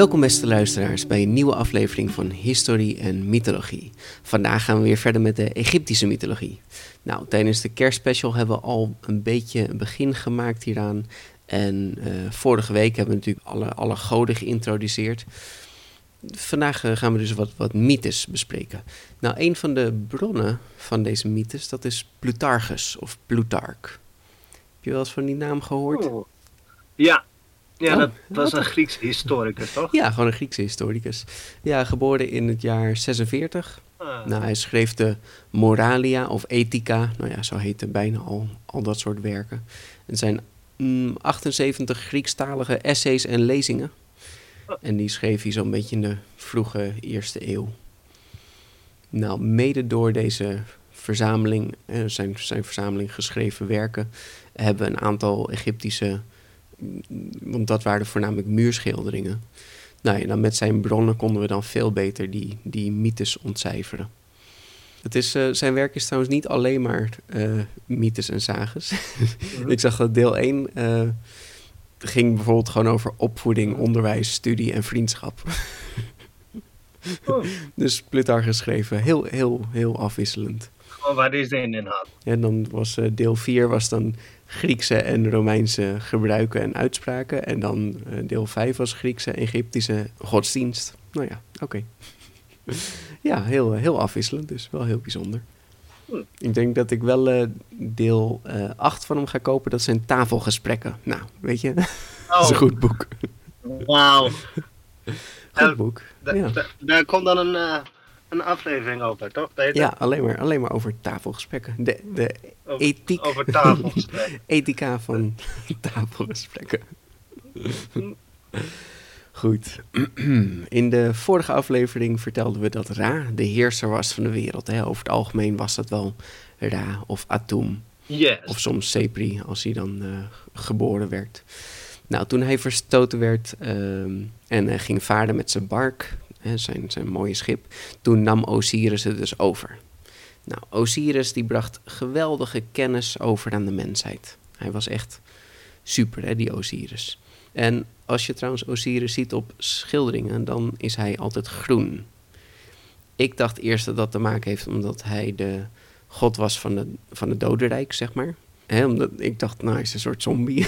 Welkom beste luisteraars bij een nieuwe aflevering van Historie en Mythologie. Vandaag gaan we weer verder met de Egyptische mythologie. Nou, tijdens de kerstspecial hebben we al een beetje een begin gemaakt hieraan. En uh, vorige week hebben we natuurlijk alle, alle goden geïntroduceerd. Vandaag uh, gaan we dus wat, wat mythes bespreken. Nou, een van de bronnen van deze mythes, dat is Plutarchus of Plutarch. Heb je wel eens van die naam gehoord? Oh. Ja, ja, Oh, dat was een Griekse historicus, toch? Ja, gewoon een Griekse historicus. Ja, geboren in het jaar 46. Ah, Nou, hij schreef de Moralia of Ethica. Nou ja, zo heten bijna al, al dat soort werken. Het zijn mm, 78 Griekstalige essays en lezingen. En die schreef hij zo'n beetje in de vroege eerste eeuw. Nou, mede door deze verzameling, eh, zijn, zijn verzameling geschreven werken, hebben een aantal Egyptische, mm, want dat waren voornamelijk muurschilderingen. Nou ja, dan met zijn bronnen konden we dan veel beter die, die mythes ontcijferen. Het is, eh, zijn werk is trouwens niet alleen maar eh, mythes en sages. Ik zag dat deel 1 eh, ging bijvoorbeeld gewoon over opvoeding, onderwijs, studie en vriendschap. Oh, Dus Plutarch geschreven, heel, heel, heel afwisselend. gewoon waar zin in had. En dan was deel 4 was dan Griekse en Romeinse gebruiken en uitspraken. En dan eh, deel 5 was Griekse, Egyptische godsdienst. Nou ja, oké. ja, heel, heel afwisselend, dus wel heel bijzonder. Ik denk dat ik wel eh, deel eh 8 van hem ga kopen. Dat zijn tafelgesprekken. Nou, weet je, dat is een Oh, goed boek. wauw. Goed boek. Ja. Daar komt dan een, een aflevering over, toch? Peter? Ja, alleen maar, alleen maar over tafelgesprekken. De, de Over, ethiek. over tafelgesprekken. ethica van tafelgesprekken. Goed. In de vorige aflevering vertelden we dat Ra de heerser was van de wereld. Hè. Over het algemeen was dat wel Ra of Atum. Yes. Of soms Sepri, als hij dan eh, geboren werd. Nou, toen hij verstoten werd ehm, en hij ging varen met zijn bark, zijn, zijn mooie schip, toen nam Osiris het dus over. Nou, Osiris die bracht geweldige kennis over aan de mensheid. Hij was echt super, hè, die Osiris. En als je trouwens Osiris ziet op schilderingen, dan is hij altijd groen. Ik dacht eerst dat dat te maken heeft omdat hij de god was van, de, van het dodenrijk, zeg maar. Hè, omdat, ik dacht, nou, hij is een soort zombie.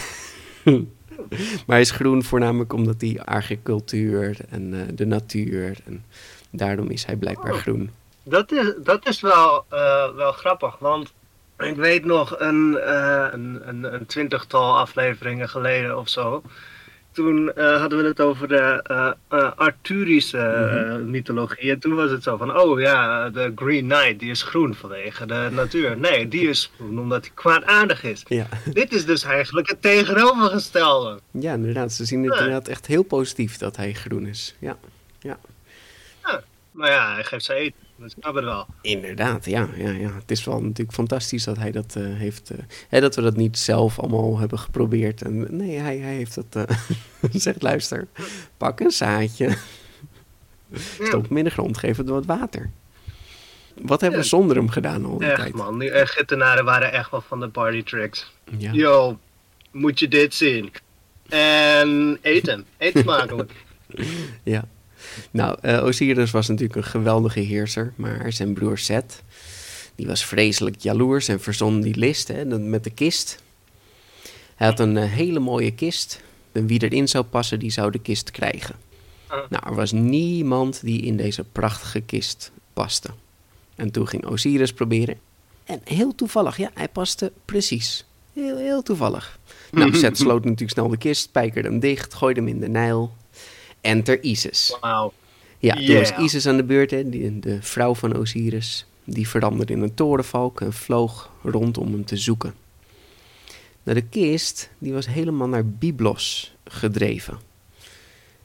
maar hij is groen voornamelijk omdat hij agricultuur en eh, de natuur... en daarom is hij blijkbaar Oh. groen. Dat is, dat is wel, eh, wel grappig, want ik weet nog een, eh, een, een, een twintigtal afleveringen geleden of zo. Toen eh, hadden we het over de eh, Arthurische eh, mythologie. En toen was het zo van, oh ja, de Green Knight, die is groen vanwege de natuur. Nee, die is groen omdat hij kwaadaardig is. Ja. Dit is dus eigenlijk het tegenovergestelde. ja, inderdaad. Ze zien het inderdaad echt heel positief dat hij groen is. Ja, Maar ja, hij geeft ze eten, dat snap ik wel. inderdaad. Ja, ja, ja. Het is wel natuurlijk fantastisch dat hij dat eh, heeft... eh, hè, dat we dat niet zelf allemaal hebben geprobeerd. En, nee, hij, hij heeft dat... eh zegt, luister, pak een zaadje. Stop hem in de grond, geef het wat water. Wat hebben we Ja. zonder hem gedaan al die Echt tijd? man, die Egyptenaren waren echt wel van de party tricks. Ja. Yo, moet je dit zien? En eten. Eet smakelijk. Ja. Nou, eh, Osiris was natuurlijk een geweldige heerser, maar zijn broer Seth, die was vreselijk jaloers en verzon die list hè, met de kist. Hij had een eh, hele mooie kist en wie erin zou passen, die zou de kist krijgen. Ah. Nou, er was niemand die in deze prachtige kist paste. En toen ging Osiris proberen. En heel toevallig, ja, hij paste precies. Heel, heel toevallig. Nou, Seth sloot natuurlijk snel de kist, spijkerde hem dicht, gooide hem in de Nijl. Enter Isis. Wauw. Ja, toen was. Isis aan de beurt, hè, die, de vrouw van Osiris. Die veranderde in een torenvalk en vloog rond om hem te zoeken. Nou, de kist die was helemaal naar Byblos gedreven.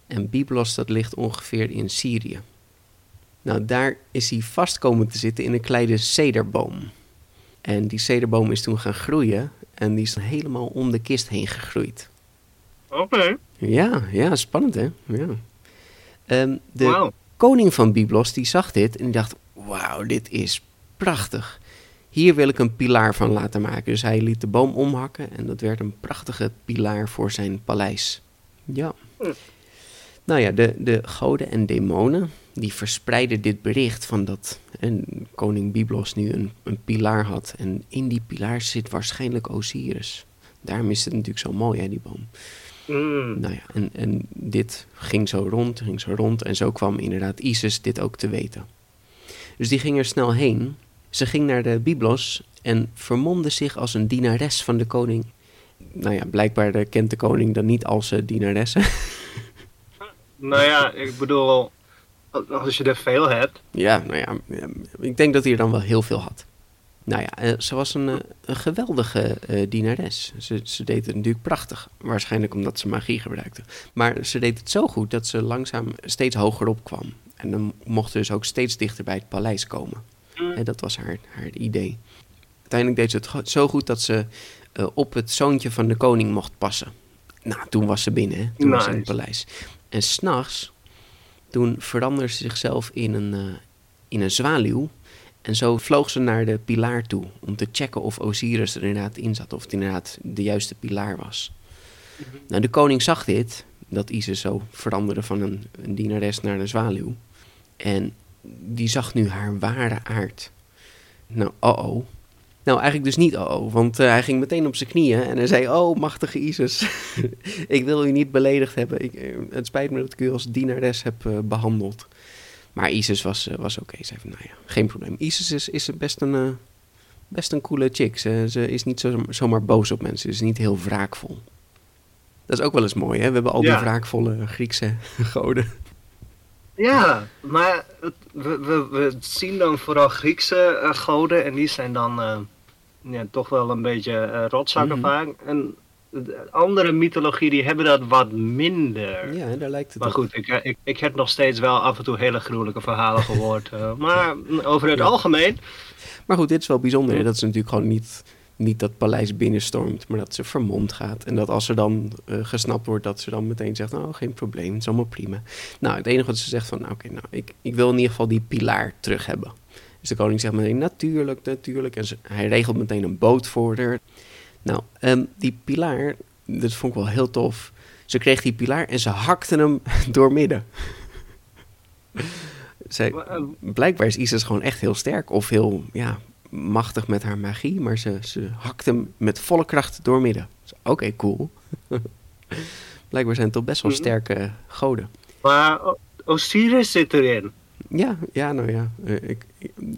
En Byblos dat ligt ongeveer in Syrië. Nou, daar is hij vast komen te zitten in een kleine cederboom. En die cederboom is toen gaan groeien en die is helemaal om de kist heen gegroeid. Oké. Ja, ja, spannend hè? Ja. Ehm, de koning van Byblos die zag dit en die dacht: Wauw, dit is prachtig. Hier wil ik een pilaar van laten maken. Dus hij liet de boom omhakken en dat werd een prachtige pilaar voor zijn paleis. Ja. Hm. Nou ja, de, de goden en demonen die verspreidden dit bericht van dat en koning Byblos nu een, een pilaar had. En in die pilaar zit waarschijnlijk Osiris. Daarom is het natuurlijk zo mooi, hè, die boom. Mm. Nou ja, en, en dit ging zo rond, ging zo rond. En zo kwam inderdaad Isis dit ook te weten. Dus die ging er snel heen. Ze ging naar de Byblos en vermomde zich als een dienares van de koning. Nou ja, blijkbaar kent de koning dan niet als uh, dienaresse. Nou ja, ik bedoel, als je er veel hebt. ja, nou ja, ik denk dat hij er dan wel heel veel had. Nou ja, eh, ze was een, eh, een geweldige eh, dienares. Ze, ze deed het natuurlijk prachtig. Waarschijnlijk omdat ze magie gebruikte. Maar ze deed het zo goed dat ze langzaam steeds hoger opkwam. En dan mocht ze dus ook steeds dichter bij het paleis komen. En dat was haar, haar idee. Uiteindelijk deed ze het zo goed dat ze op het zoontje van de koning mocht passen. Nou, toen was ze binnen, hè? toen was ze in het paleis. En s'nachts, toen veranderde ze zichzelf in een, in een zwaluw. En zo vloog ze naar de pilaar toe om te checken of Osiris er inderdaad in zat. Of het inderdaad de juiste pilaar was. Nou, de koning zag dit, dat Isis zo veranderde van een, een dienares naar een zwaluw. En die zag nu haar ware aard. Nou, oh-oh. Nou, eigenlijk dus niet oh-oh, want eh, hij ging meteen op zijn knieën en hij zei... Oh, machtige Isis, ik wil u niet beledigd hebben. Ik, eh, het spijt me dat ik u als dienares heb eh, behandeld. Maar Isis was, eh, was oké. Ze zei van, nou ja, geen probleem. Isis is, is best een, eh, best een coole chick. Ze, ze is niet zo, zomaar boos op mensen. Ze is niet heel wraakvol. Dat is ook wel eens mooi, hè? We hebben al die wraakvolle Griekse goden. Ja, maar we, we, we zien dan vooral Griekse eh, goden en die zijn dan ja, toch wel een beetje eh, rotzakken Mhm. vaak. En andere mythologie die hebben dat wat minder. Ja, daar lijkt het Maar op. goed, ik, ik, ik heb nog steeds wel af en toe hele gruwelijke verhalen gehoord. eh, maar over het Ja. algemeen, Maar goed, dit is wel bijzonder. hè. Dat ze natuurlijk gewoon niet, niet dat paleis binnenstormt, maar dat ze vermomd gaat. En dat als er dan eh, gesnapt wordt, dat ze dan meteen zegt, nou, geen probleem, het is allemaal prima. Nou, het enige wat ze zegt van, nou, oké, nou, ik, ik wil in ieder geval die pilaar terug hebben. Dus de koning zegt meteen, natuurlijk, natuurlijk. En ze, hij regelt meteen een boot voor haar. Nou, ehm, die pilaar, dat vond ik wel heel tof. Ze kreeg die pilaar en ze hakte hem doormidden. Zij, eh, blijkbaar is Isis gewoon echt heel sterk of heel ja, machtig met haar magie, maar ze, ze hakt hem met volle kracht doormidden. Dus, Oké, cool. blijkbaar zijn het toch best wel Mhm. sterke goden. maar Osiris zit erin. Ja, ja, nou ja. eh, ik,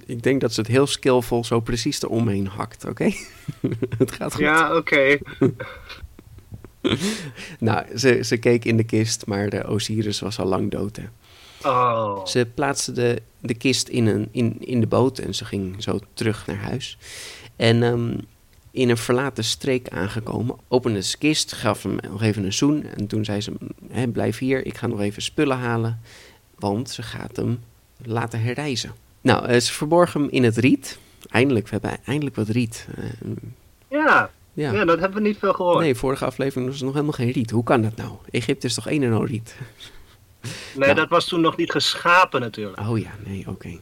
ik, denk dat ze het heel skillvol zo precies eromheen hakt, oké? het gaat goed. Ja, oké. Nou, ze, ze keek in de kist, maar de Osiris was al lang dood, hè. Oh. Ze plaatste de, de kist in, een, in, in de boot en ze ging zo terug naar huis. En ehm, in een verlaten streek aangekomen, opende ze de kist, gaf hem nog even een zoen. En toen zei ze, hè, blijf hier, ik ga nog even spullen halen, want ze gaat hem laten herreizen. Nou, eh, ze verborg hem in het riet. Eindelijk, we hebben eindelijk wat riet. Eh, Ja, ja. ja. dat hebben we niet veel gehoord. Nee, vorige aflevering was er nog helemaal geen riet. Hoe kan dat nou? Egypte is toch een en al riet? Nee, Nou. dat was toen nog niet geschapen natuurlijk. Oh ja, nee, oké.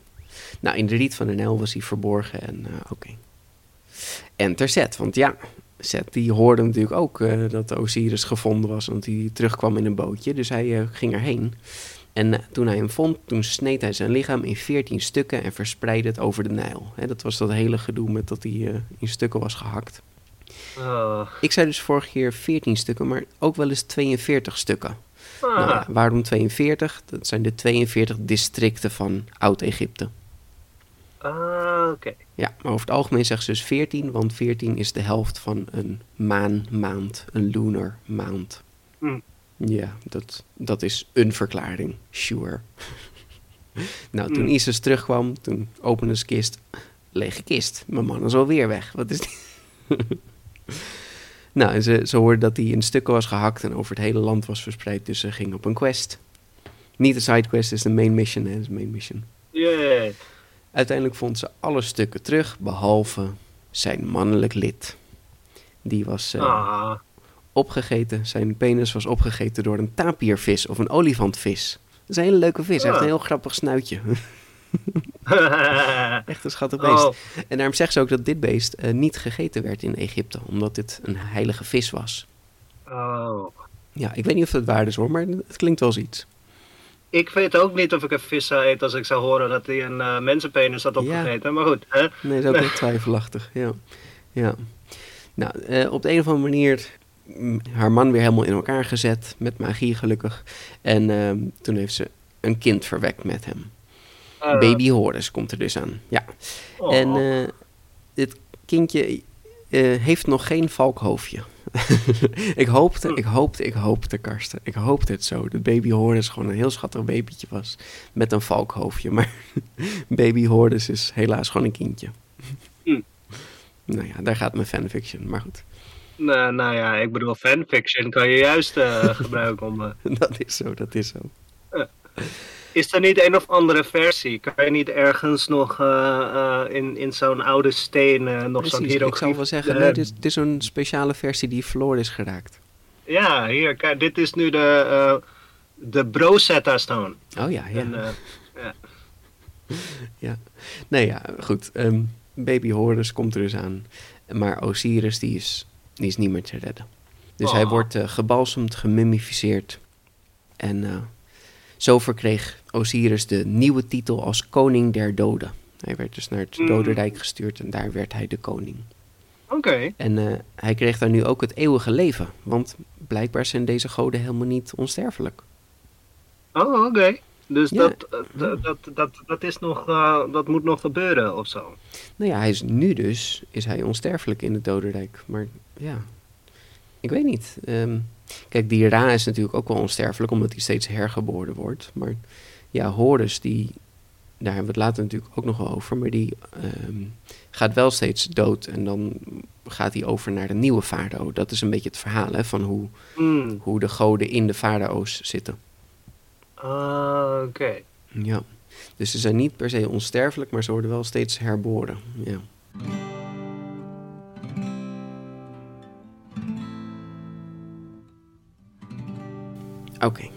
Nou, in de riet van de Nijl was hij verborgen en eh, oké. En ter Zet, want ja, Zet die hoorde natuurlijk ook dat Osiris gevonden was, want hij terugkwam in een bootje. Dus hij ging erheen. En eh, toen hij hem vond, toen sneed hij zijn lichaam in veertien stukken en verspreidde het over de Nijl. Dat was dat hele gedoe met dat hij eh, in stukken was gehakt. Oh. Ik zei dus vorige keer 14 stukken, maar ook wel eens 42 stukken. Ah, Nou, waarom 42? Dat zijn de 42 districten van Oud-Egypte. ah, oké. Ja, maar over het algemeen zeggen ze dus 14, want 14 is de helft van een maanmaand, een lunar maand. Hm. Ja, dat, dat is een verklaring, sure. Nou, toen Hmm. Isis terugkwam, toen opende ze kist. Lege kist. Mijn man is alweer weg. Wat is dit? nou, en ze, ze hoorde dat hij in stukken was gehakt en over het hele land was verspreid. Dus ze ging op een quest. Niet de sidequest, het is de main mission. Hè, is de main mission. Yay. Uiteindelijk vond ze alle stukken terug, behalve zijn mannelijk lid. Die was Ah. Opgegeten, zijn penis was opgegeten door een tapiervis of een olifantvis. Dat is een hele leuke vis, hij heeft een heel grappig snuitje. Echt een schattig beest. oh. En daarom zegt ze ook dat dit beest eh, niet gegeten werd in Egypte, omdat dit een heilige vis was. oh. Ja, ik weet niet of het waar is hoor, maar het klinkt wel als iets. Ik weet ook niet of ik een vis zou eten als ik zou horen dat hij een eh, mensenpenis had Ja. opgegeten. Maar goed, hè? Nee, dat is ook heel twijfelachtig. Ja. ja. Nou, eh, op de een of andere manier haar man weer helemaal in elkaar gezet, met magie gelukkig. En ehm, toen heeft ze een kind verwekt met hem. Eh, Baby Horus komt er dus aan. Ja. oh. En eh, dit kindje eh, heeft nog geen valkhoofdje. ik hoopte, ik hoopte, ik hoopte, Karsten. Ik hoopte het zo. Dat baby Horus gewoon een heel schattig babytje was. Met een valkhoofdje. Maar baby Horus is helaas gewoon een kindje. Hm. Nou ja, daar gaat mijn fanfiction. Maar goed, Nou, nou ja, ik bedoel, fanfiction kan je juist eh, gebruiken om... eh, dat is zo, dat is zo. Is er niet een of andere versie? Kan je niet ergens nog in, in zo'n oude steen nog zo'n Precies, ik zou wel zeggen, nee, dit, is- dit is een speciale versie die verloren is geraakt. Ja, hier, kijk, dit is nu de, de Brosetta Stone. Oh ja, ja. En, eh, ja. Nee, ja, goed. ehm, baby Horus komt er dus aan. Maar Osiris, die is, die is niet meer te redden. Dus hij Oh. wordt eh, gebalsemd, gemummificeerd. En eh, zo verkreeg Osiris de nieuwe titel als koning der doden. Hij werd dus naar het Mm. dodenrijk gestuurd en daar werd hij de koning. Oké. En eh, hij kreeg daar nu ook het eeuwige leven. Want blijkbaar zijn deze goden helemaal niet onsterfelijk. Oh, oké. Dus Ja. dat, eh, dat, dat, dat, dat, is nog, eh, dat moet nog gebeuren of zo. Nou ja, hij is nu dus is hij onsterfelijk in het dodenrijk. Maar ja, ik weet niet. Ehm, kijk, die Ra is natuurlijk ook wel onsterfelijk, omdat hij steeds hergeboren wordt. Maar ja, Horus, die, daar hebben we het later natuurlijk ook nog wel over. Maar die ehm, gaat wel steeds dood en dan gaat hij over naar de nieuwe farao. Dat is een beetje het verhaal hè, van hoe, Hmm. hoe de goden in de farao's zitten. Ah, oké. Ja. Dus ze zijn niet per se onsterfelijk, maar ze worden wel steeds herboren. Ja. Oké.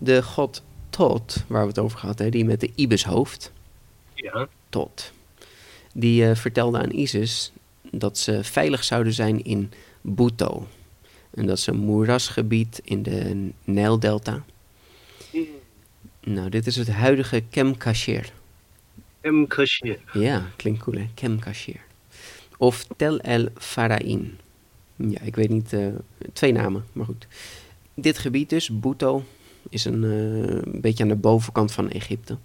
De god Tot, waar we het over gehad hebben, die met de ibishoofd, Ja. Tot, die eh, vertelde aan Isis dat ze veilig zouden zijn in Buto. En dat is een moerasgebied in de Nijldelta. Nou, dit is het huidige Kemkashir. M. Kashir. Ja, klinkt cool hè, Kemkashir. Of Tel El Farain. Ja, ik weet niet, eh, twee namen, maar goed. Dit gebied dus, Buto, is een, eh, een beetje aan de bovenkant van Egypte.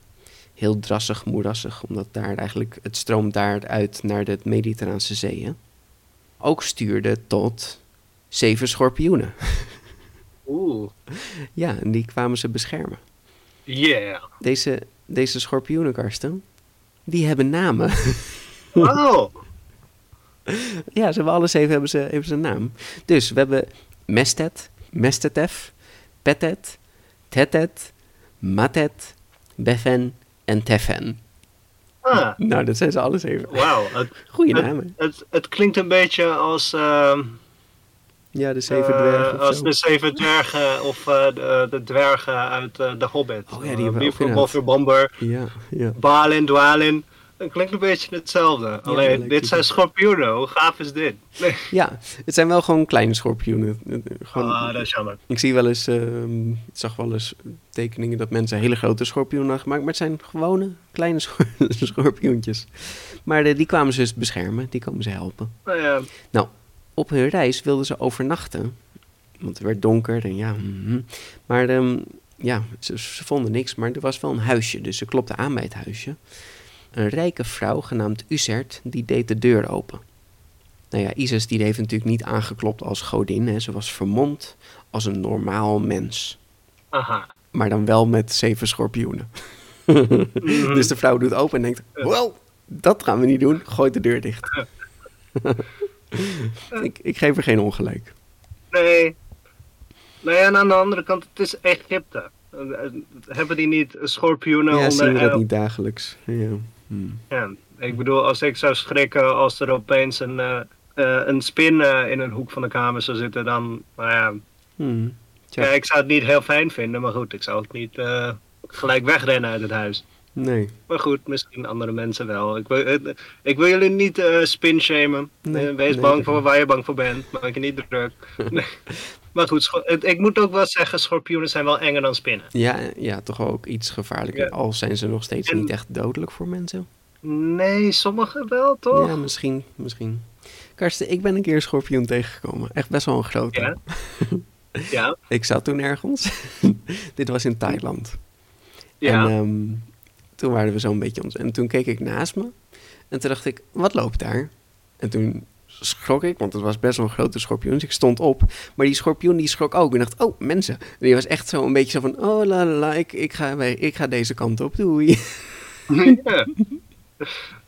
Heel drassig, moerassig, omdat daar eigenlijk, het stroomt daaruit naar de Mediterraanse Zee. hè. Ook stuurde tot zeven schorpioenen. Oeh. Ja, en die kwamen ze beschermen. Yeah. Deze, deze schorpioenen, Karsten, die hebben namen. Oh. Ja, ze hebben alle zeven hebben ze, hebben ze een naam. Dus we hebben Mestet, Mestetef, Petet, Tetet, Matet, Befen en Tefen. Ah. Nou, dat zijn ze alle zeven. Wauw. Het- namen. het, het klinkt een beetje als... ehm, Ja, de zeven eh, dwergen of als zo. de zeven dwergen of eh, de, de dwergen uit eh, The Hobbit. Oh ja, die hebben we ook Bomber, Ja, ja. Balin, Dwalin. Het klinkt een beetje hetzelfde. Alleen, dit zijn schorpioenen. Hoe gaaf is dit? Nee. ja, het zijn wel gewoon kleine schorpioenen. Eh, Gewoon, Ah, dat is jammer. Ik zie wel eens, ehm, ik zag wel eens tekeningen dat mensen hele grote schorpioenen hadden gemaakt, maar het zijn gewone kleine schor- schorpioentjes. Maar eh, die kwamen ze dus beschermen, die komen ze helpen. Nou ja, Op hun reis wilden ze overnachten, want het werd donker en ja, mhm. maar ehm, ja, ze, ze vonden niks, maar er was wel een huisje, dus ze klopten aan bij het huisje. Een rijke vrouw genaamd Usert, die deed de deur open. Nou ja, Isis die heeft natuurlijk niet aangeklopt als godin, hè. ze was vermomd als een normaal mens. aha. Maar dan wel met zeven schorpioenen. dus de vrouw doet open en denkt, wel, dat gaan we niet doen. Gooit de deur dicht. ik, ik geef er geen ongelijk. Nee. Nou ja, en aan de andere kant, het is Egypte. Hebben die niet schorpioenen ja, zien onder... we dat niet dagelijks. Ja. Hmm. Ja, ik bedoel, als ik zou schrikken als er opeens een, eh, eh, een spin eh, in een hoek van de kamer zou zitten, dan, nou ja, Hmm. Ja, ik zou het niet heel fijn vinden, maar goed, ik zou ook niet eh, gelijk wegrennen uit het huis. Nee. Maar goed, misschien andere mensen wel. Ik wil, ik wil jullie niet eh spin shamen. Nee, Eh, wees nee, bang voor waar je bang voor bent. Maak je niet druk. Nee. Maar goed, ik moet ook wel zeggen, schorpioenen zijn wel enger dan spinnen. Ja, ja, toch ook iets gevaarlijker. Ja. Al zijn ze nog steeds En- niet echt dodelijk voor mensen. Nee, sommige wel, toch? Ja, misschien, misschien. Karsten, ik ben een keer een schorpioen tegengekomen. Echt best wel een grote. Ja. Ja, Ik zat toen ergens. Dit was in Thailand. ja. En ehm, toen waren we zo'n beetje ons. En toen keek ik naast me. En toen dacht ik, wat loopt daar? En toen schrok ik, want het was best wel een grote schorpioen. Dus ik stond op. Maar die schorpioen die schrok ook. En dacht, oh, mensen. En die was echt zo een beetje zo van, oh la la la, ik, ik, ga, ik ga deze kant op. Doei. ja.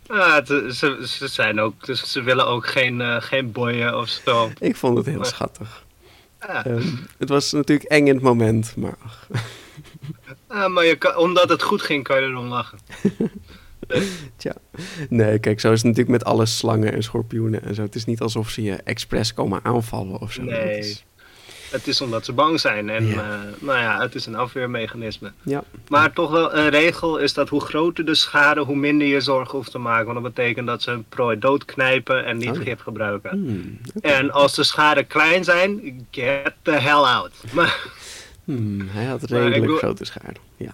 Ja, het- ze, ze zijn ook, dus ze willen ook geen, eh, geen boyen of zo. ik vond het heel schattig. Ja. Ehm, het was natuurlijk eng in het moment, maar Ja, maar je kan, omdat het goed ging, kan je erom lachen. tja. Nee, kijk, zo is het natuurlijk met alle slangen en schorpioenen en zo. Het is niet alsof ze je expres komen aanvallen of zo. Nee. Het is- Het is omdat ze bang zijn. En Ja. eh, nou ja, het is een afweermechanisme. ja, Maar toch wel een regel is dat hoe groter de schade, hoe minder je zorgen hoeft te maken. Want dat betekent dat ze een prooi doodknijpen en niet Oh gif gebruiken. Hmm. En als de schade klein zijn, get the hell out. Maar, Hmm, hij had redelijk grote schade. Ja.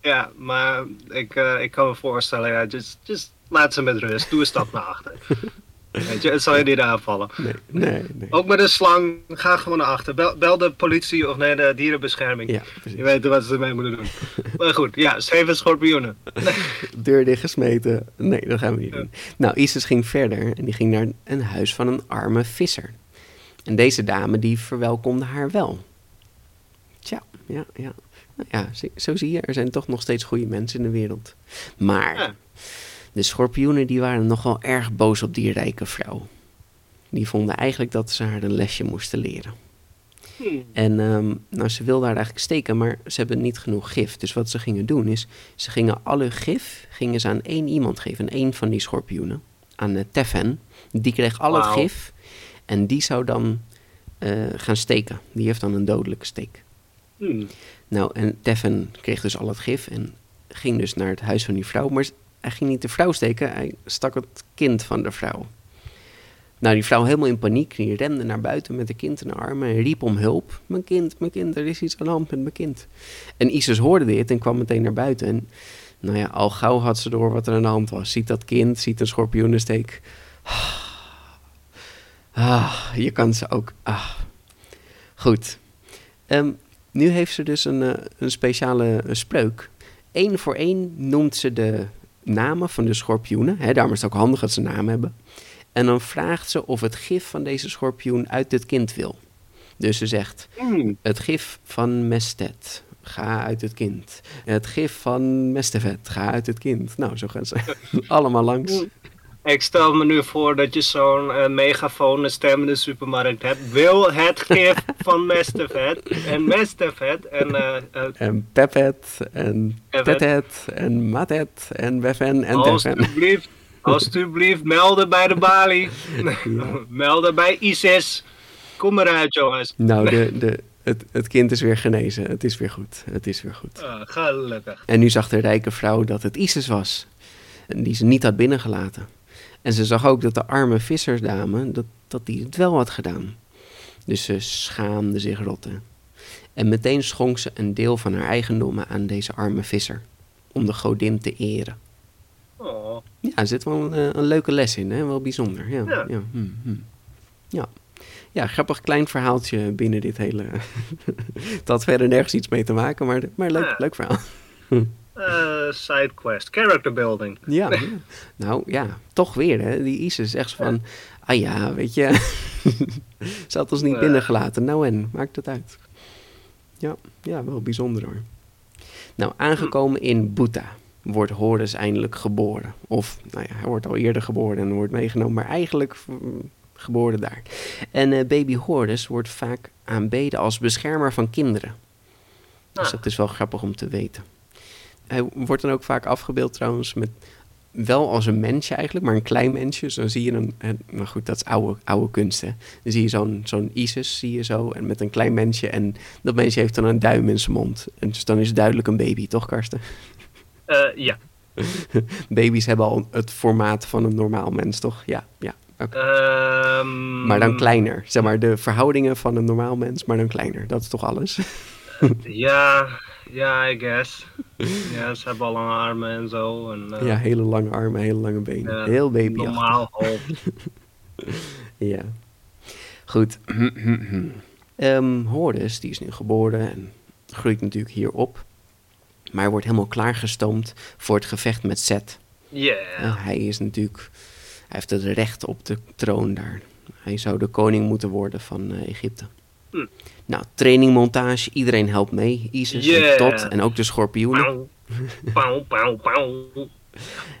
ja, maar ik, eh, ik kan me voorstellen, ja, just, just laat ze met rust. Doe een stap naar achter. Weet je, het zal je niet aanvallen. Nee, nee, nee. Ook met een slang, ga gewoon naar achter. Bel, bel de politie of nee, de dierenbescherming. Ja, precies. Je weet wat ze ermee moeten doen. maar goed, ja, zeven schorpioenen. Deur dichtgesmeten. Nee, dat gaan we niet doen. Nou, Isis ging verder en die ging naar een huis van een arme visser. En deze dame die verwelkomde haar wel. Ja, ja. Nou ja, zo zie je, er zijn toch nog steeds goede mensen in de wereld. Maar Ja. de schorpioenen die waren nogal erg boos op die rijke vrouw. Die vonden eigenlijk dat ze haar een lesje moesten leren. Hmm. En ehm, nou, ze wilden haar eigenlijk steken, maar ze hebben niet genoeg gif. Dus wat ze gingen doen is, ze gingen alle gif gingen ze aan één iemand geven. Aan één van die schorpioenen. Aan uh, Teffen. Die kreeg al het gif. En die zou dan eh, gaan steken. Die heeft dan een dodelijke steek. Hmm. Nou, en Teffen kreeg dus al het gif en ging dus naar het huis van die vrouw. Maar hij ging niet de vrouw steken, hij stak het kind van de vrouw. Nou, die vrouw helemaal in paniek, die rende naar buiten met de kind in de armen en riep om hulp. Mijn kind, mijn kind, er is iets aan de hand met mijn kind. En Isis hoorde dit en kwam meteen naar buiten. En nou ja, al gauw had ze door wat er aan de hand was. Ziet dat kind, ziet een schorpioenensteek. Ah, je kan ze ook. Ah. Goed. Ehm, nu heeft ze dus een, eh, een speciale eh, spreuk. Eén voor één noemt ze de namen van de schorpioenen. Hè, daarom is het ook handig dat ze naam hebben. En dan vraagt ze of het gif van deze schorpioen uit het kind wil. Dus ze zegt, Hmm. het gif van Mestet, ga uit het kind. Het gif van Mestevet, ga uit het kind. Nou, zo gaan ze allemaal langs. Ik stel me nu voor dat je zo'n eh, megafoon stem in de supermarkt hebt. Wil het gif van Mestevet en Mestevet en eh, En Pepet, en. Tetet, en Matet, en Beffen, en alsjeblieft, alsjeblieft melden bij de balie. melden bij ISIS. Kom eruit jongens. Nou, de, de, het, het kind is weer genezen. Het is weer goed. Het is weer goed. Ah, gelukkig. En nu zag de rijke vrouw dat het Isis was. En die ze niet had binnengelaten. En ze zag ook dat de arme vissersdame, dat, dat die het wel had gedaan. Dus ze schaamde zich rotte. En meteen schonk ze een deel van haar eigendommen aan deze arme visser. Om de godin te eren. Oh. Ja, er zit wel een, eh, een leuke les in, hè? Wel bijzonder. Ja, ja. Ja. hm, hm. ja. ja, grappig klein verhaaltje binnen dit hele... Het had verder nergens iets mee te maken, maar, maar leuk, Ja. leuk verhaal. Eh, sidequest, character building. Ja, ja. nou ja, toch weer hè. Die Isis zo van, ah ja, weet je, ze had ons niet binnengelaten. Nou en, maakt het uit. Ja, ja, wel bijzonder hoor. Nou, aangekomen in Bhuta wordt Horus eindelijk geboren. Of, nou ja, hij wordt al eerder geboren en wordt meegenomen, maar eigenlijk mm, geboren daar. En eh, baby Horus wordt vaak aanbeden als beschermer van kinderen. Dus Ah. dat is wel grappig om te weten. Hij wordt dan ook vaak afgebeeld trouwens met wel als een mensje eigenlijk, maar een klein mensje. Zo zie je een, en, maar goed, dat is oude, oude kunst hè. Dan zie je zo'n zo'n Isis, zie je zo, en met een klein mensje. En dat mensje heeft dan een duim in zijn mond. En dus dan is het duidelijk een baby, toch Karsten? Eh, ja. Baby's hebben al het formaat van een normaal mens, toch? Ja, ja. Ehm, Maar dan kleiner. Zeg maar de verhoudingen van een normaal mens, maar dan kleiner. Dat is toch alles? Ja, ja, I guess. Ja, ze hebben al lange armen en zo. En, eh, ja, hele lange armen, hele lange benen. ja, Heel baby. Normaal hoofd. Ja. Goed. Ehm Horus, die is nu geboren en groeit natuurlijk hier op. Maar hij wordt helemaal klaargestoomd voor het gevecht met. Yeah. Eh, hij is natuurlijk... Hij heeft het recht op de troon daar. Hij zou de koning moeten worden van eh, Egypte. Hm. Nou, trainingmontage. Iedereen helpt mee. Isis en Yeah. Tot en ook de schorpioenen. Pauw, pauw, pauw, pauw.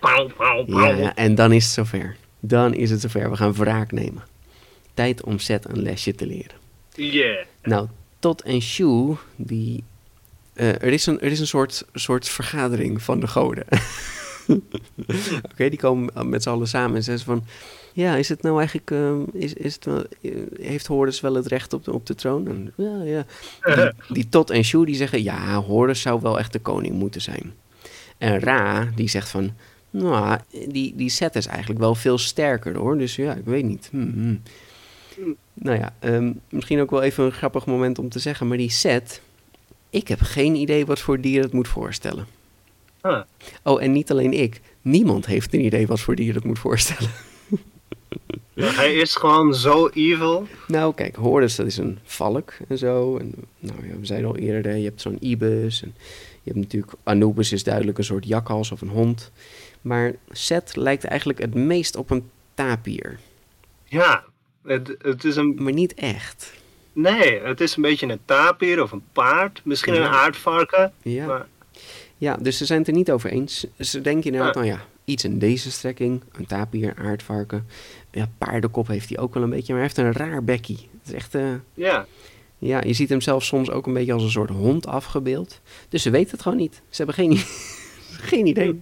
Pauw, pauw, Ja, en dan is het zover. Dan is het zover. We gaan wraak nemen. Tijd om Seth een lesje te leren. Yeah. Nou, Tot en Shu, die... eh, er, is een, er is een soort, soort vergadering van de goden. Oké, die komen met z'n allen samen en zeggen van... Ja, is het nou eigenlijk... eh, is, is het wel, eh, heeft Horus wel het recht op de, op de troon? En, ja, ja. Die, die Tot en Shu die zeggen... Ja, Horus zou wel echt de koning moeten zijn. En Ra, die zegt van... Nou, die, die Set is eigenlijk wel veel sterker hoor. Dus ja, ik weet niet. Hm, hm. Nou ja, ehm, misschien ook wel even een grappig moment om te zeggen. Maar die Set... Ik heb geen idee wat voor dier het moet voorstellen. Huh. Oh, en niet alleen ik. Niemand heeft een idee wat voor dier het moet voorstellen. Hij is gewoon zo evil. Nou, kijk, Horus, dat is een valk en zo. En, nou ja, we zeiden al eerder, je hebt zo'n ibis. En je hebt natuurlijk, Anubis is duidelijk een soort jakhals of een hond. Maar Set lijkt eigenlijk het meest op een tapir. Ja, het, het is een... Maar niet echt. Nee, het is een beetje een tapir of een paard. Misschien een aardvarken. Ja. Maar, ja, dus ze zijn het er niet over eens. Ze denken inderdaad, nou ja, iets in deze strekking. Een tapir, aardvarken. Ja, paardenkop heeft hij ook wel een beetje, maar hij heeft een raar bekkie. Het is echt... eh, ja. Ja, je ziet hem zelf soms ook een beetje als een soort hond afgebeeld. Dus ze weten het gewoon niet. Ze hebben geen, geen idee.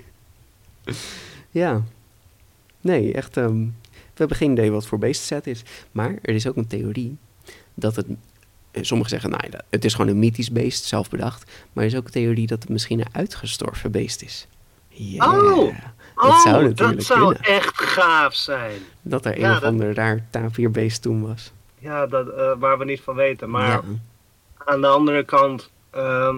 Ja. Nee, echt. ehm, we hebben geen idee wat voor beest het is. Maar er is ook een theorie dat het. eh, Sommigen zeggen, nou, ja, het is gewoon een mythisch beest, zelf bedacht. Maar er is ook een theorie dat het misschien een uitgestorven beest is. Ja, Oh! Dat oh, zou natuurlijk dat zou kunnen. echt gaaf zijn. Dat er een of dat- ander raar tapirbeest toen was. Ja, dat, eh, waar we niet van weten. Maar ja. aan de andere kant ehm,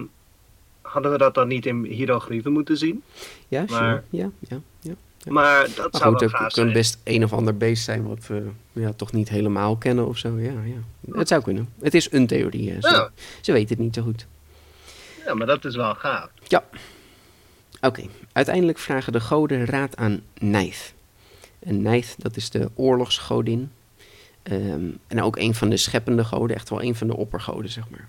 hadden we dat dan niet in hieroglyphen moeten zien. Ja, Maar- sure. ja, ja, ja. Ja. Maar dat Maar zou goed, wel het gaaf kan zijn. best een of ander beest zijn wat we ja, toch niet helemaal kennen of zo. Ja, ja. Het zou kunnen. Het is een theorie. Hè. Ze, Ja. ze weten het niet zo goed. Ja, maar dat is wel gaaf. Ja. Oké, uiteindelijk vragen de goden raad aan Neith. En Neith, dat is de oorlogsgodin. Ehm, en ook een van de scheppende goden, echt wel een van de oppergoden, zeg maar.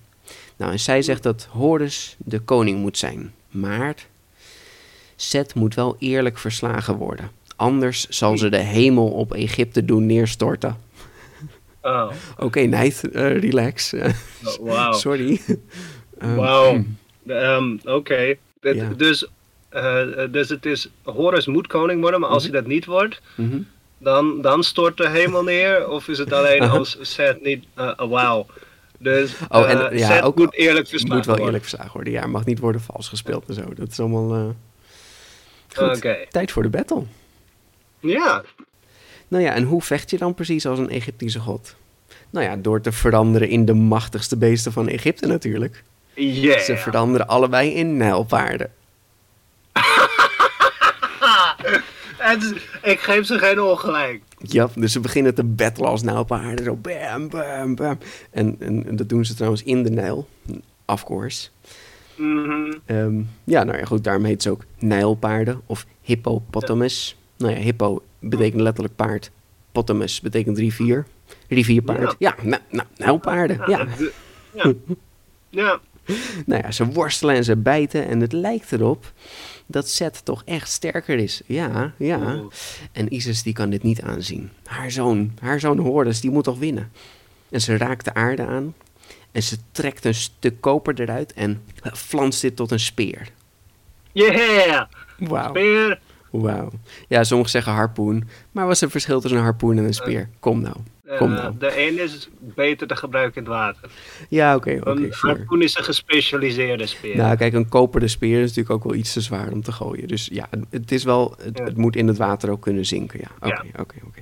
Nou, en zij zegt dat Horus de koning moet zijn. Maar Set moet wel eerlijk verslagen worden. Anders zal ze de hemel op Egypte doen neerstorten. Oh, Oké, Neith, eh, relax. Oh, wauw. Sorry. Ehm, Wauw. Ehm, Oké. Ja. Dus, dus het is, Horus moet koning worden, maar als Mhm. hij dat niet wordt, mhm. dan, dan stort de hemel neer? Of is het alleen Uh-huh. als Seth niet... eh, Wauw. Dus Oh, en, eh, ja, Seth ook- moet eerlijk verslagen moet wel worden. eerlijk verslagen worden. Ja, mag niet worden vals gespeeld en zo. Dat is allemaal... eh, Goed, tijd voor de battle. Ja. Nou ja, en hoe vecht je dan precies als een Egyptische god? Nou ja, door te veranderen in de machtigste beesten van Egypte natuurlijk. Yeah. Ze veranderen allebei in nijlpaarden. Ik geef ze geen ongelijk. Ja, dus ze beginnen te battlen als nijlpaarden. Zo bam, bam, bam. En, en, en dat doen ze trouwens in de Nijl. Of course. Mhm. Ehm, ja, nou ja, goed, daarom heet ze ook nijlpaarden of hippopotamus. Nou ja, hippo betekent letterlijk paard. Potamus betekent rivier. Rivierpaard. Ja, nou, nou, nijlpaarden. Ja. ja. nou ja, ze worstelen en ze bijten en het lijkt erop dat Seth toch echt sterker is. Ja, ja. Oeh. En Isis die kan dit niet aanzien. Haar zoon, haar zoon Horus, die moet toch winnen. En ze raakt de aarde aan en ze trekt een stuk koper eruit en flanst dit tot een speer. Yeah! Speer! Wauw. Ja, sommigen zeggen harpoen, maar wat is het verschil tussen een harpoen en een speer? Kom nou. Eh, nou. de een is beter te gebruiken in het water. Ja, oké, oké, een harpoen is een gespecialiseerde speer. Nou, kijk, een koperen speer is natuurlijk ook wel iets te zwaar om te gooien. Dus ja, het is wel, het, Ja. het moet in het water ook kunnen zinken. Ja, oké, Ja. oké, oké.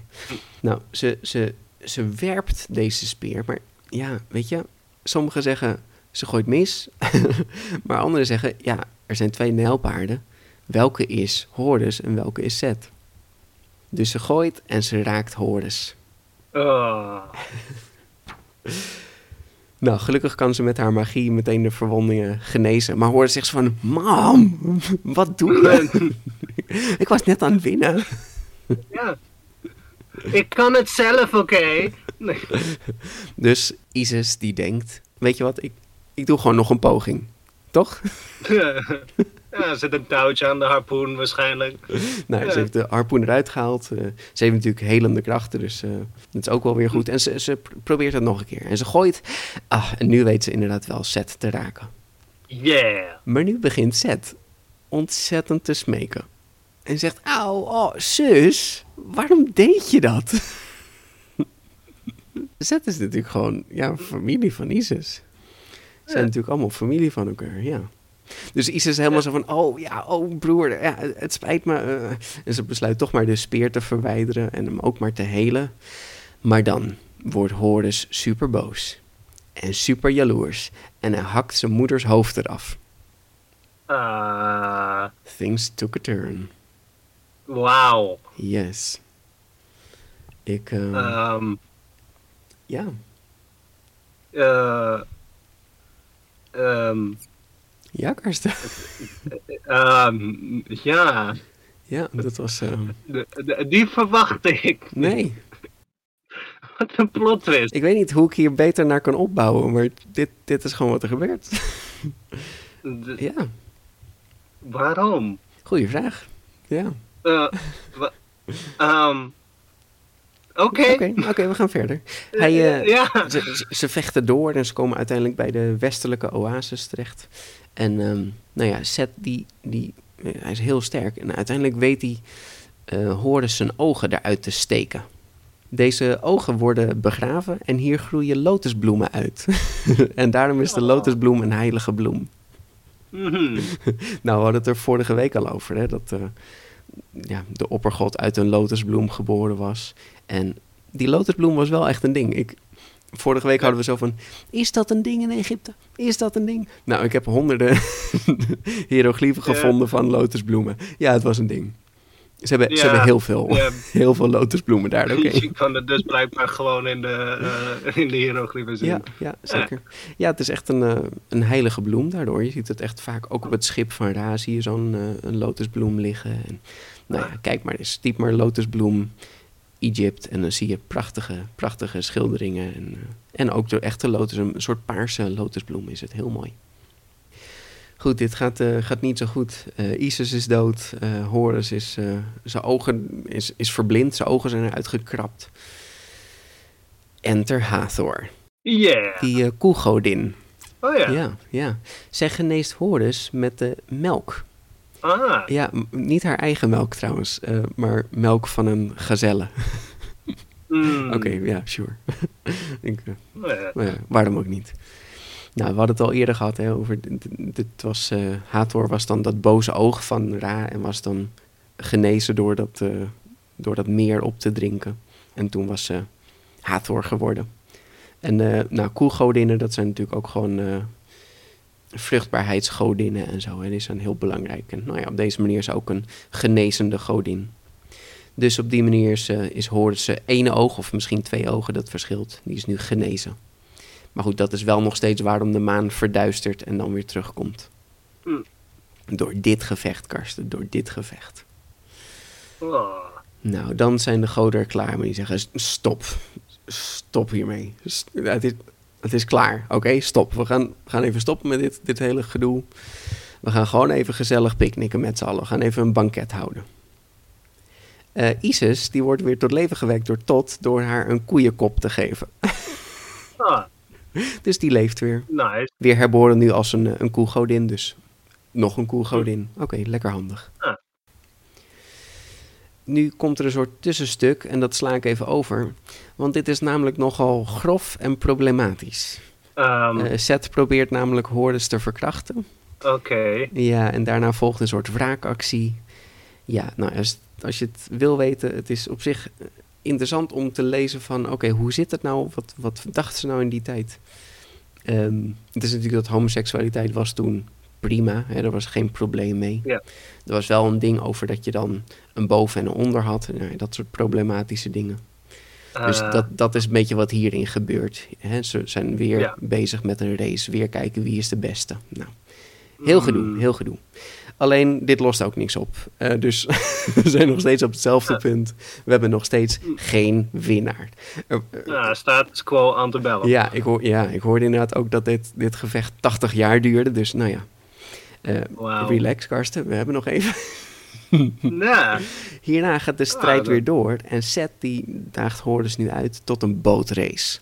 Nou, ze, ze, ze werpt deze speer, maar ja, weet je, sommigen zeggen ze gooit mis, maar anderen zeggen ja, er zijn twee nijlpaarden. Welke is Horus en welke is Seth? Dus ze gooit en ze raakt Horus. Oh. Nou, gelukkig kan ze met haar magie meteen de verwondingen genezen. Maar zegt ze van, mam, wat doe je? Ik was net aan het winnen. ja. Ik kan het zelf, oké? Nee. Dus Isis die denkt, weet je wat, ik, ik doe gewoon nog een poging. Toch? Ja, er zit een touwtje aan de harpoen waarschijnlijk. Nou, ze heeft de harpoen eruit gehaald. eh, ze heeft natuurlijk helende krachten, dus eh, dat is ook wel weer goed. En ze, ze pr- probeert het nog een keer. En ze gooit. Ah, en nu weet ze inderdaad wel Seth te raken. Yeah! Maar nu begint Seth ontzettend te smeken. En zegt, auw, oh, zus, waarom deed je dat? Seth is natuurlijk gewoon, ja, familie van Isis. Ze zijn Ja. natuurlijk allemaal familie van elkaar, ja. Dus Isis is helemaal zo van, oh ja, oh broer, ja, het spijt me. eh. En ze besluit toch maar de speer te verwijderen en hem ook maar te helen. Maar dan wordt Horus super boos. En super jaloers. En hij hakt zijn moeders hoofd eraf. Ah, Things took a turn. Wauw. Yes. Ik, Ehm, ja. eh, ehm, Ja, Karsten. ehm, ja, ja, dat was... eh, de- de- die verwachtte ik. nee, Wat een plot twist. ik weet niet hoe ik hier beter naar kan opbouwen, maar dit, dit is gewoon wat er gebeurt. De- ja, Waarom? goeie vraag. Ja. Eh, ehm, Oké. Oké, we gaan verder. Hij, eh, ja. ze- ze vechten door en ze komen uiteindelijk bij de westelijke oasis terecht. En ehm, nou ja, Seth, die, die, eh, hij is heel sterk. En uiteindelijk weet hij eh Horus zijn ogen eruit te steken. Deze ogen worden begraven en hier groeien lotusbloemen uit. en daarom is de Oh. lotusbloem een heilige bloem. Mhm. Nou, we hadden het er vorige week al over, hè, dat eh, ja, de oppergod uit een lotusbloem geboren was. En die lotusbloem was wel echt een ding. Ik, vorige week hadden we zo van, is dat een ding in Egypte? Is dat een ding? Nou, ik heb honderden hieroglyphen gevonden van lotusbloemen. Ja, het was een ding. Ze hebben, ze hebben heel veel, Ja. heel veel lotusbloemen daar, oké. Je kan het dus blijkbaar gewoon in de, eh in de hieroglyphen zien. Ja, ja, zeker. Ja, het is echt een, eh, een heilige bloem daardoor. Je ziet het echt vaak, ook op het schip van Ra zie je zo'n eh, een lotusbloem liggen. En, nou ja, kijk maar eens, typ maar lotusbloem Egypte en dan zie je prachtige, prachtige schilderingen. En, eh, en ook de echte lotus, een soort paarse lotusbloem is het, heel mooi. Goed, dit gaat, eh, gaat niet zo goed. Eh, Isis is dood, Horus is, zijn ogen is, is verblind, zijn ogen zijn eruit gekrapt. Enter Hathor. Yeah. Die koegodin. Oh ja. Ja. ja, Zij geneest Horus met de melk. Ah. Ja, niet haar eigen melk trouwens, eh, maar melk van een gazelle. Mm. Oké, ja, sure. Ik, eh, maar ja, waarom ook niet? Nou, we hadden het al eerder gehad hè, over. Dit was, eh, Hathor was dan dat boze oog van Ra en was dan genezen door dat, door dat meer op te drinken. En toen was ze Hathor geworden. En nou, koelgodinnen, dat zijn natuurlijk ook gewoon vruchtbaarheidsgodinnen en zo. En die zijn heel belangrijk. En nou ja, op deze manier is ze ook een genezende godin. Dus op die manier is, eh, is Horus ze ene oog, of misschien twee ogen, dat verschilt. Die is nu genezen. Maar goed, dat is wel nog steeds waarom de maan verduistert en dan weer terugkomt. Mm. Door dit gevecht, Karsten, door dit gevecht. Oh. Nou, dan zijn de goden er klaar mee. Die zeggen, stop. Stop hiermee. St- Het is, het is klaar. Oké, stop. We gaan, we gaan even stoppen met dit, dit hele gedoe. We gaan gewoon even gezellig picknicken met z'n allen. We gaan even een banket houden. Eh, Isis, die wordt weer tot leven gewekt door Tot door haar een koeienkop te geven. Ah, Dus die leeft weer. nice. Weer herboren nu als een, eh, een koegodin, dus nog een koegodin. Oké, lekker handig. Ah. Nu komt er een soort tussenstuk en dat sla ik even over. Want dit is namelijk nogal grof en problematisch. Eh Seth probeert namelijk hordes te verkrachten. Oké. Ja, en daarna volgt een soort wraakactie. Ja, nou, als, als je het wil weten, het is op zich eh, interessant om te lezen van... oké, hoe zit het nou? Wat, wat dachten ze nou in die tijd? Ehm, het is natuurlijk dat homoseksualiteit was toen prima. Hè, er was geen probleem mee. Ja. Er was wel een ding over dat je dan een boven en een onder had. Nou, dat soort problematische dingen. Dus Eh, dat, dat is een beetje wat hierin gebeurt. Hè, ze zijn weer Ja. bezig met een race. Weer kijken wie is de beste. Nou, heel gedoe, mm, heel gedoe. Alleen, dit lost ook niks op. Eh, dus we zijn nog steeds op hetzelfde Ja. punt. We hebben nog steeds geen winnaar. Er- er- Ja, status quo aan te bellen. ja, ik hoor, ja, ik hoorde inderdaad ook dat dit, dit gevecht 80 jaar duurde. Dus nou ja, Eh, relax Karsten, we hebben nog even. Nee. Hierna gaat de strijd dat- weer door. En Seth die daagt Hordes nu uit tot een bootrace.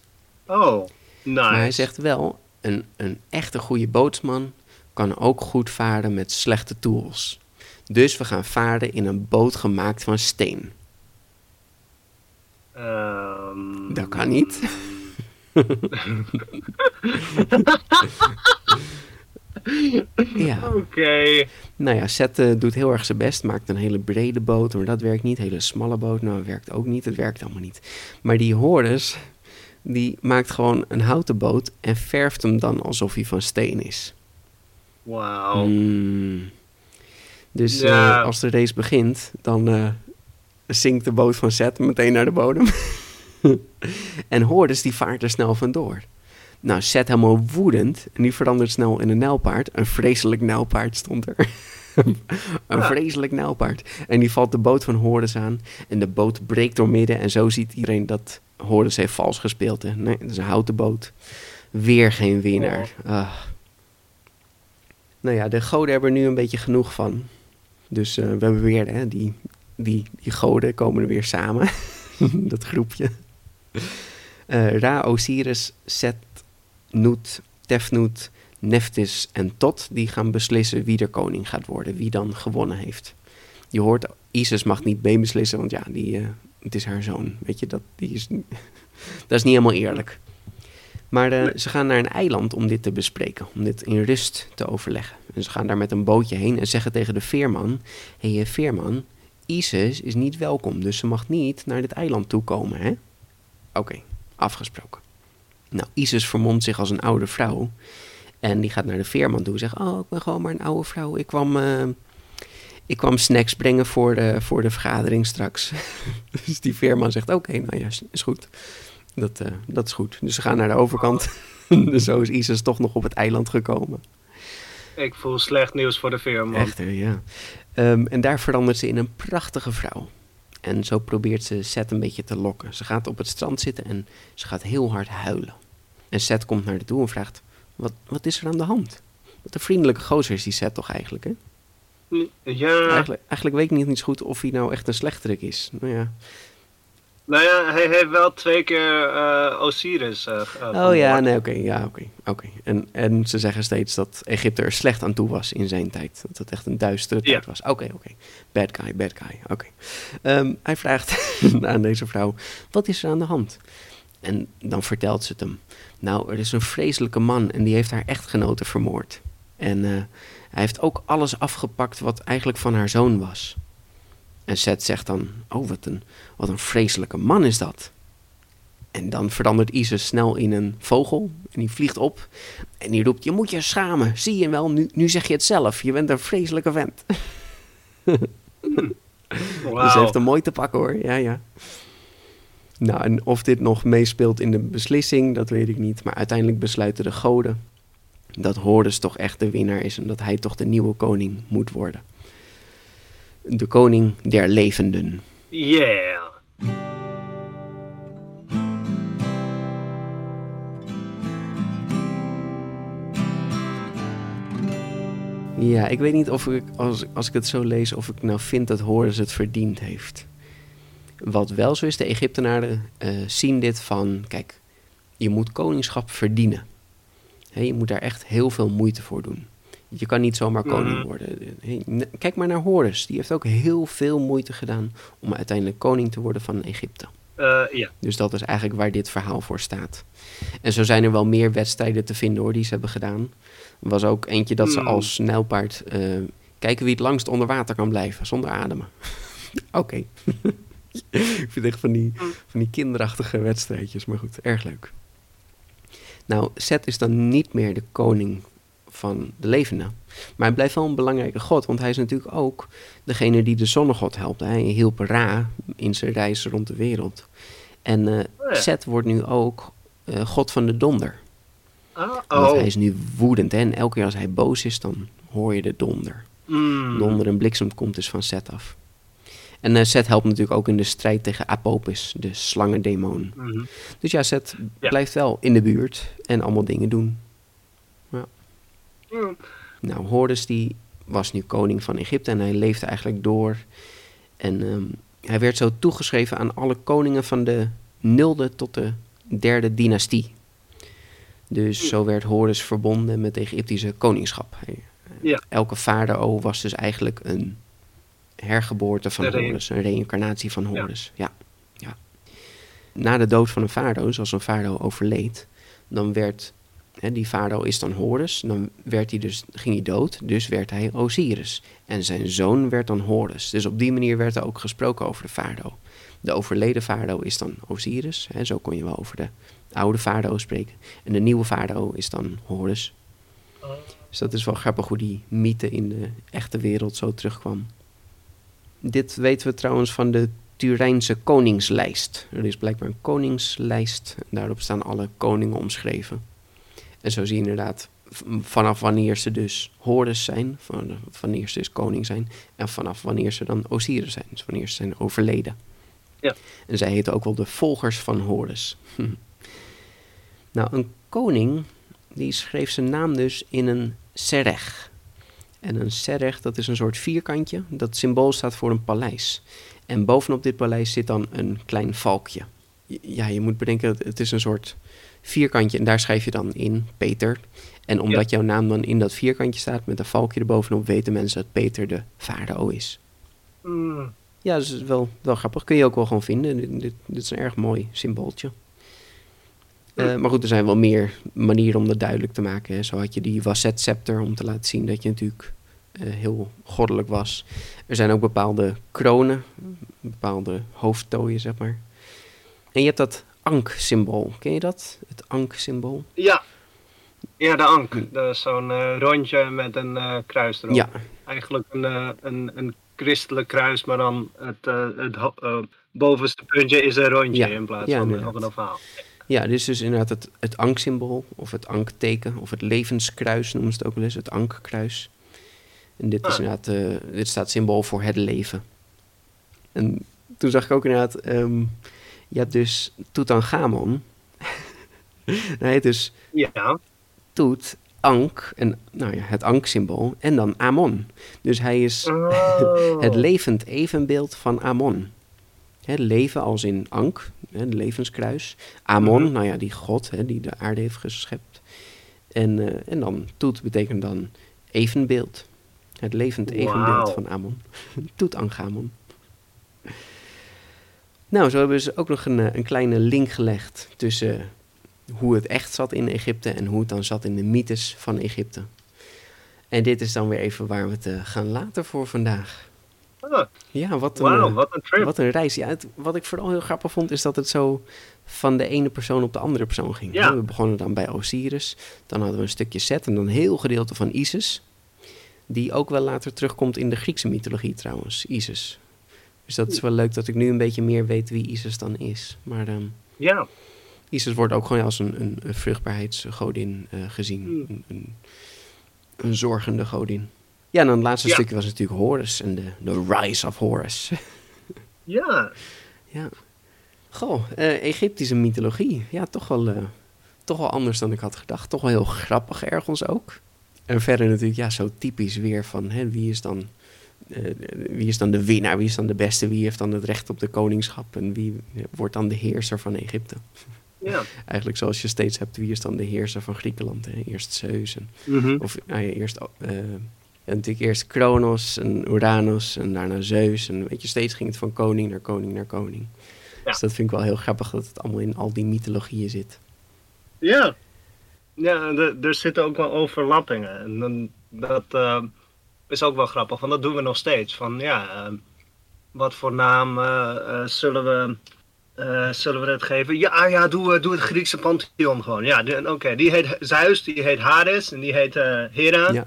Oh, nice. Maar hij zegt wel, een, een echte goede bootsman kan ook goed varen met slechte tools. Dus we gaan varen in een boot gemaakt van steen. Ehm, Dat kan niet. ja, Oké. nou ja, Seth eh, doet heel erg zijn best. Maakt een hele brede boot, maar dat werkt niet. Hele smalle boot, nou, dat werkt ook niet. Het werkt allemaal niet. Maar die Horus, die maakt gewoon een houten boot en verft hem dan alsof hij van steen is. Wauw. Mm. Dus Ja. eh, als de race begint, dan eh, zinkt de boot van Seth meteen naar de bodem. en Hordes die vaart er snel vandoor. Nou, Seth helemaal woedend en die verandert snel in een nijlpaard. Een vreselijk nijlpaard stond er. een Ja. vreselijk nijlpaard. En die valt de boot van Hordes aan en de boot breekt door midden. En zo ziet iedereen dat Hordes heeft vals gespeeld. Hè. Nee, het is een houten boot. Weer geen winnaar. Ah. Nou ja, de goden hebben er nu een beetje genoeg van. Dus eh, we hebben weer, hè, die, die, die goden komen er weer samen. dat groepje. Eh, Ra, Osiris, Set, Nut, Tefnut, Neftis en Tot... die gaan beslissen wie er koning gaat worden. Wie dan gewonnen heeft. Je hoort, Isis mag niet meebeslissen, want ja, die, eh, het is haar zoon. Weet je, dat, die is, dat is niet helemaal eerlijk. Maar eh, ze gaan naar een eiland om dit te bespreken, om dit in rust te overleggen. En ze gaan daar met een bootje heen en zeggen tegen de veerman: Hé, hey, veerman, Isis is niet welkom, dus ze mag niet naar dit eiland toe komen, hè? Oké, afgesproken. Nou, Isis vermomt zich als een oude vrouw. En die gaat naar de veerman toe en zegt: Oh, ik ben gewoon maar een oude vrouw. Ik kwam, eh, ik kwam snacks brengen voor de, voor de vergadering straks. dus die veerman zegt: Oké, nou ja, is- goed. Dat, eh, dat is goed. Dus ze gaan naar de overkant. dus zo is Isis toch nog op het eiland gekomen. Ik voel slecht nieuws voor de veerman. Echt, hè, ja. Ehm, en daar verandert ze in een prachtige vrouw. En zo probeert ze Seth een beetje te lokken. Ze gaat op het strand zitten en ze gaat heel hard huilen. En Seth komt naar haar toe en vraagt, wat, wat is er aan de hand? Wat een vriendelijke gozer is die Seth toch eigenlijk, hè? Ja, Eigenlijk, eigenlijk weet ik niet eens goed of hij nou echt een slechterik is. Nou ja. nou ja, hij heeft wel twee keer eh, Osiris ge- Oh ja, nee, oké, ja, oké, oké. En, en ze zeggen steeds dat Egypte er slecht aan toe was in zijn tijd. Dat het echt een duistere tijd was. Oké, oké. Bad guy, bad guy, oké. Ehm, hij vraagt aan deze vrouw, wat is er aan de hand? En dan vertelt ze het hem. Nou, er is een vreselijke man en die heeft haar echtgenote vermoord. En eh, hij heeft ook alles afgepakt wat eigenlijk van haar zoon was. En Seth zegt dan, oh, wat een, wat een vreselijke man is dat. En dan verandert Isis snel in een vogel. En die vliegt op. En die roept, je moet je schamen. Zie je wel, nu, nu zeg je het zelf. Je bent een vreselijke vent. Wauw. Dus ze heeft hem mooi te pakken hoor. Ja, ja. Nou, en of dit nog meespeelt in de beslissing, dat weet ik niet. Maar uiteindelijk besluiten de goden dat Hordes toch echt de winnaar is en dat hij toch de nieuwe koning moet worden. De koning der levenden. Yeah. Ja, ik weet niet of ik, als, als ik het zo lees, of ik nou vind dat Horus het verdiend heeft. Wat wel zo is, de Egyptenaren eh, zien dit van, kijk, je moet koningschap verdienen. Je moet daar echt heel veel moeite voor doen. Je kan niet zomaar koning Mhm. worden. Kijk maar naar Horus, die heeft ook heel veel moeite gedaan om uiteindelijk koning te worden van Egypte. Eh, ja. Dus dat is eigenlijk waar dit verhaal voor staat. En zo zijn er wel meer wedstrijden te vinden hoor, die ze hebben gedaan. Er was ook eentje dat ze Hmm. als nijlpaard eh, kijken wie het langst onder water kan blijven, zonder ademen. Oké. Ik vind echt van die, van die kinderachtige wedstrijdjes, maar goed, erg leuk. Nou, Seth is dan niet meer de koning van de levenden. Maar hij blijft wel een belangrijke god, want hij is natuurlijk ook degene die de zonnegod helpt. Hij hielp Ra in zijn reis rond de wereld. En eh Oh ja. Seth wordt nu ook eh, god van de donder. Want oh. hij is nu woedend hè? en elke keer als hij boos is, dan hoor je de donder. Mm. Donder en bliksem komt dus van Seth af. En Seth helpt natuurlijk ook in de strijd tegen Apopis, de slangendemon. Mhm. Dus ja, Seth Ja. blijft wel in de buurt en allemaal dingen doen. Mm. Nou, Horus die was nu koning van Egypte en hij leefde eigenlijk door. En ehm, hij werd zo toegeschreven aan alle koningen van de nulde tot de derde dynastie. Dus zo werd Horus verbonden met de Egyptische koningschap. Hij, eh, Ja. Elke farao was dus eigenlijk een hergeboorte van re- Horus, een reïncarnatie van Horus. Ja. Ja. Na de dood van een farao, dus als een farao overleed, dan werd Hè, die farao is dan Horus, dan werd hij dus, ging hij dood, dus werd hij Osiris. En zijn zoon werd dan Horus. Dus op die manier werd er ook gesproken over de farao. De overleden farao is dan Osiris, hè, zo kon je wel over de oude farao spreken. En de nieuwe farao is dan Horus. Dus dat is wel grappig hoe die mythe in de echte wereld zo terugkwam. Dit weten we trouwens van de Turijnse koningslijst. Er is blijkbaar een koningslijst. En daarop staan alle koningen omschreven. En zo zie je inderdaad vanaf wanneer ze dus Horus zijn, van, wanneer ze dus koning zijn, en vanaf wanneer ze dan Osiris zijn, dus wanneer ze zijn overleden. Ja. En zij heten ook wel de volgers van Horus. nou, een koning, die schreef zijn naam dus in een sereg. En een sereg, dat is een soort vierkantje, dat symbool staat voor een paleis. En bovenop dit paleis zit dan een klein valkje. Ja, je moet bedenken, het- het is een soort vierkantje en daar schrijf je dan in Peter. En omdat jouw naam dan in dat vierkantje staat met een valkje erbovenop, weten mensen dat Peter de farao is. Mm. Ja, dat is wel, wel grappig. Kun je ook wel gewoon vinden. Dit, dit, dit is een erg mooi symbooltje. Eh, maar goed, er zijn wel meer manieren om dat duidelijk te maken. Hè. Zo had je die Wasset-scepter om te laten zien dat je natuurlijk eh, heel goddelijk was. Er zijn ook bepaalde kronen, bepaalde hoofdtooien, zeg maar. En je hebt dat Ankh-symbool. Ken je dat? Het Ankh-symbool? Ja. Ja, de ank. Dat is zo'n eh, rondje met een kruis erop. Ja, Eigenlijk een, een, een christelijk kruis, maar dan het, het bovenste puntje is een rondje Ja. in plaats Ja, van of een ovaal. Ja, dit is dus inderdaad het, het anksymbool, of het ankteken, of het levenskruis noemen ze het ook wel eens, het ankkruis. En dit is Ah. inderdaad, eh, dit staat symbool voor het leven. En toen zag ik ook inderdaad, ehm, je hebt dus Tutankhamon. Hij heet dus Ja. Toet, Ankh, en, nou ja, het anksymbool, en dan Amon. Dus hij is Oh. het levend evenbeeld van Amon. Hè, leven als in Ankh, hè, de levenskruis. Amon, Mhm. nou ja, die god hè, die de aarde heeft geschept. En, eh, en dan Toet betekent dan evenbeeld. Het levend evenbeeld van Amon. Toetanchamon. Nou, zo hebben ze ook nog een, eh, een kleine link gelegd tussen hoe het echt zat in Egypte en hoe het dan zat in de mythes van Egypte. En dit is dan weer even waar we het eh, gaan laten voor vandaag. Ah, Ja, wat een, eh, wat een trip. wat een reis. Ja, het- wat ik vooral heel grappig vond, is dat het zo van de ene persoon op de andere persoon ging. Ja. We begonnen dan bij Osiris, dan hadden we een stukje Set en dan een heel gedeelte van Isis. Die ook wel later terugkomt in de Griekse mythologie trouwens, Isis. Dus dat is wel leuk dat ik nu een beetje meer weet wie Isis dan is. Maar ehm, Ja. Isis wordt ook gewoon als een, een, een vruchtbaarheidsgodin eh, gezien. Hmm. Een, een, een zorgende godin. Ja, en dan het laatste Ja. stukje was natuurlijk Horus en de, de Rise of Horus. Ja. ja. Goh, eh, Egyptische mythologie. Ja, toch wel, eh, toch wel anders dan ik had gedacht. Toch wel heel grappig ergens ook. En verder natuurlijk, ja, zo typisch weer van hè, wie is dan eh, wie is dan de winnaar, wie is dan de beste, wie heeft dan het recht op de koningschap en wie wordt dan de heerser van Egypte. Ja. Eigenlijk zoals je steeds hebt, wie is dan de heerser van Griekenland? Hè? Eerst Zeus, en, Mhm. of nou ja, eerst, eh, natuurlijk eerst Kronos en Uranus en daarna Zeus. En weet je, steeds ging het van koning naar koning naar koning. Ja. Dus dat vind ik wel heel grappig dat het allemaal in al die mythologieën zit. Ja. Ja, er, zitten ook wel overlappingen. En dan, dat eh, is ook wel grappig, want dat doen we nog steeds. Van ja, eh, wat voor naam eh, zullen, we, eh, zullen we het geven? Ja, ah, ja doe, doe het Griekse pantheon gewoon. Ja, die- oké. Die heet Zeus, die heet Hades en die heet Hera. Ja,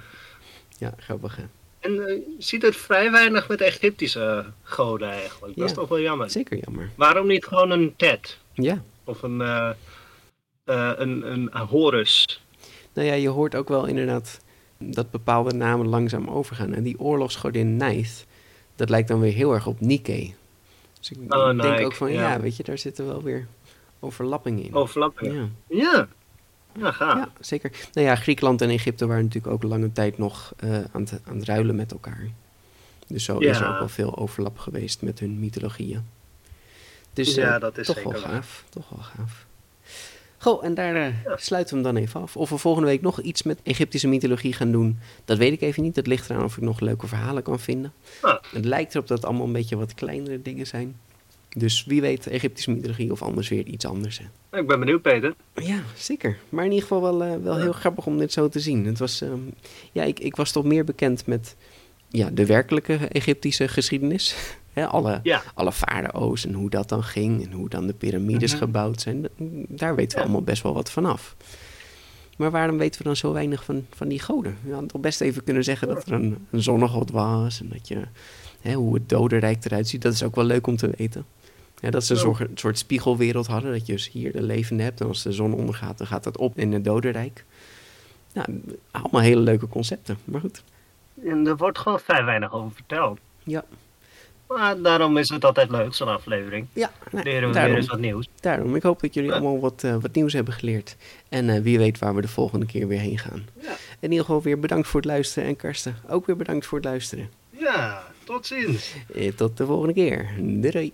ja grappig hè. En je ziet het vrij weinig met Egyptische goden eigenlijk. Dat is toch wel jammer. Zeker jammer. Waarom niet gewoon een Tet? Ja, Of een, eh, eh, een, een Horus? nou ja, je hoort ook wel inderdaad dat bepaalde namen langzaam overgaan. En die oorlogsgodin Neith, dat lijkt dan weer heel erg op Nike. Dus ik Oh, denk Nike, ook van, ja. ja. weet je, daar zitten wel weer overlappingen in. Overlappingen. Ja. Ja. Ja, gaaf. Ja, zeker. Nou ja, Griekenland en Egypte waren natuurlijk ook lange tijd nog eh, aan, het, aan het ruilen met elkaar. Dus zo is er ook wel veel overlap geweest met hun mythologieën. Dus Ja, eh, dat is toch zeker wel waar. gaaf. Toch wel gaaf. Goh, en daar eh, Ja. sluiten we hem dan even af. Of we volgende week nog iets met Egyptische mythologie gaan doen, dat weet ik even niet. Dat ligt eraan of ik nog leuke verhalen kan vinden. Ah. Het lijkt erop dat het allemaal een beetje wat kleinere dingen zijn. Dus wie weet Egyptische mythologie of anders weer iets anders. Hè. Ik ben benieuwd, Peter. Ja, zeker. Maar in ieder geval wel, eh, wel heel grappig om dit zo te zien. Het was, ehm, ja, ik, ik was toch meer bekend met ja, de werkelijke Egyptische geschiedenis. Alle, Ja. alle farao's en hoe dat dan ging en hoe dan de piramides Mhm. gebouwd zijn. Daar weten we Ja. allemaal best wel wat vanaf. Maar waarom weten we dan zo weinig van, van die goden? Je had toch best even kunnen zeggen dat er een, een zonnegod was en dat je, hoe het dodenrijk eruit ziet. Dat is ook wel leuk om te weten. Ja, dat ze een soort, een soort spiegelwereld hadden. Dat je dus hier de levende hebt. En als de zon ondergaat, dan gaat dat op in het dodenrijk. Nou, allemaal hele leuke concepten. Maar goed. En er wordt gewoon vrij weinig over verteld. Ja, Maar daarom is het altijd leuk, zo'n aflevering. ja nou, Leren we weer eens wat nieuws. daarom. Ik hoop dat jullie allemaal wat, eh, wat nieuws hebben geleerd. En eh, wie weet waar we de volgende keer weer heen gaan. Ja. In ieder geval weer bedankt voor het luisteren. En Karsten, ook weer bedankt voor het luisteren. Ja, tot ziens. Eh, tot de volgende keer. Doei. doei.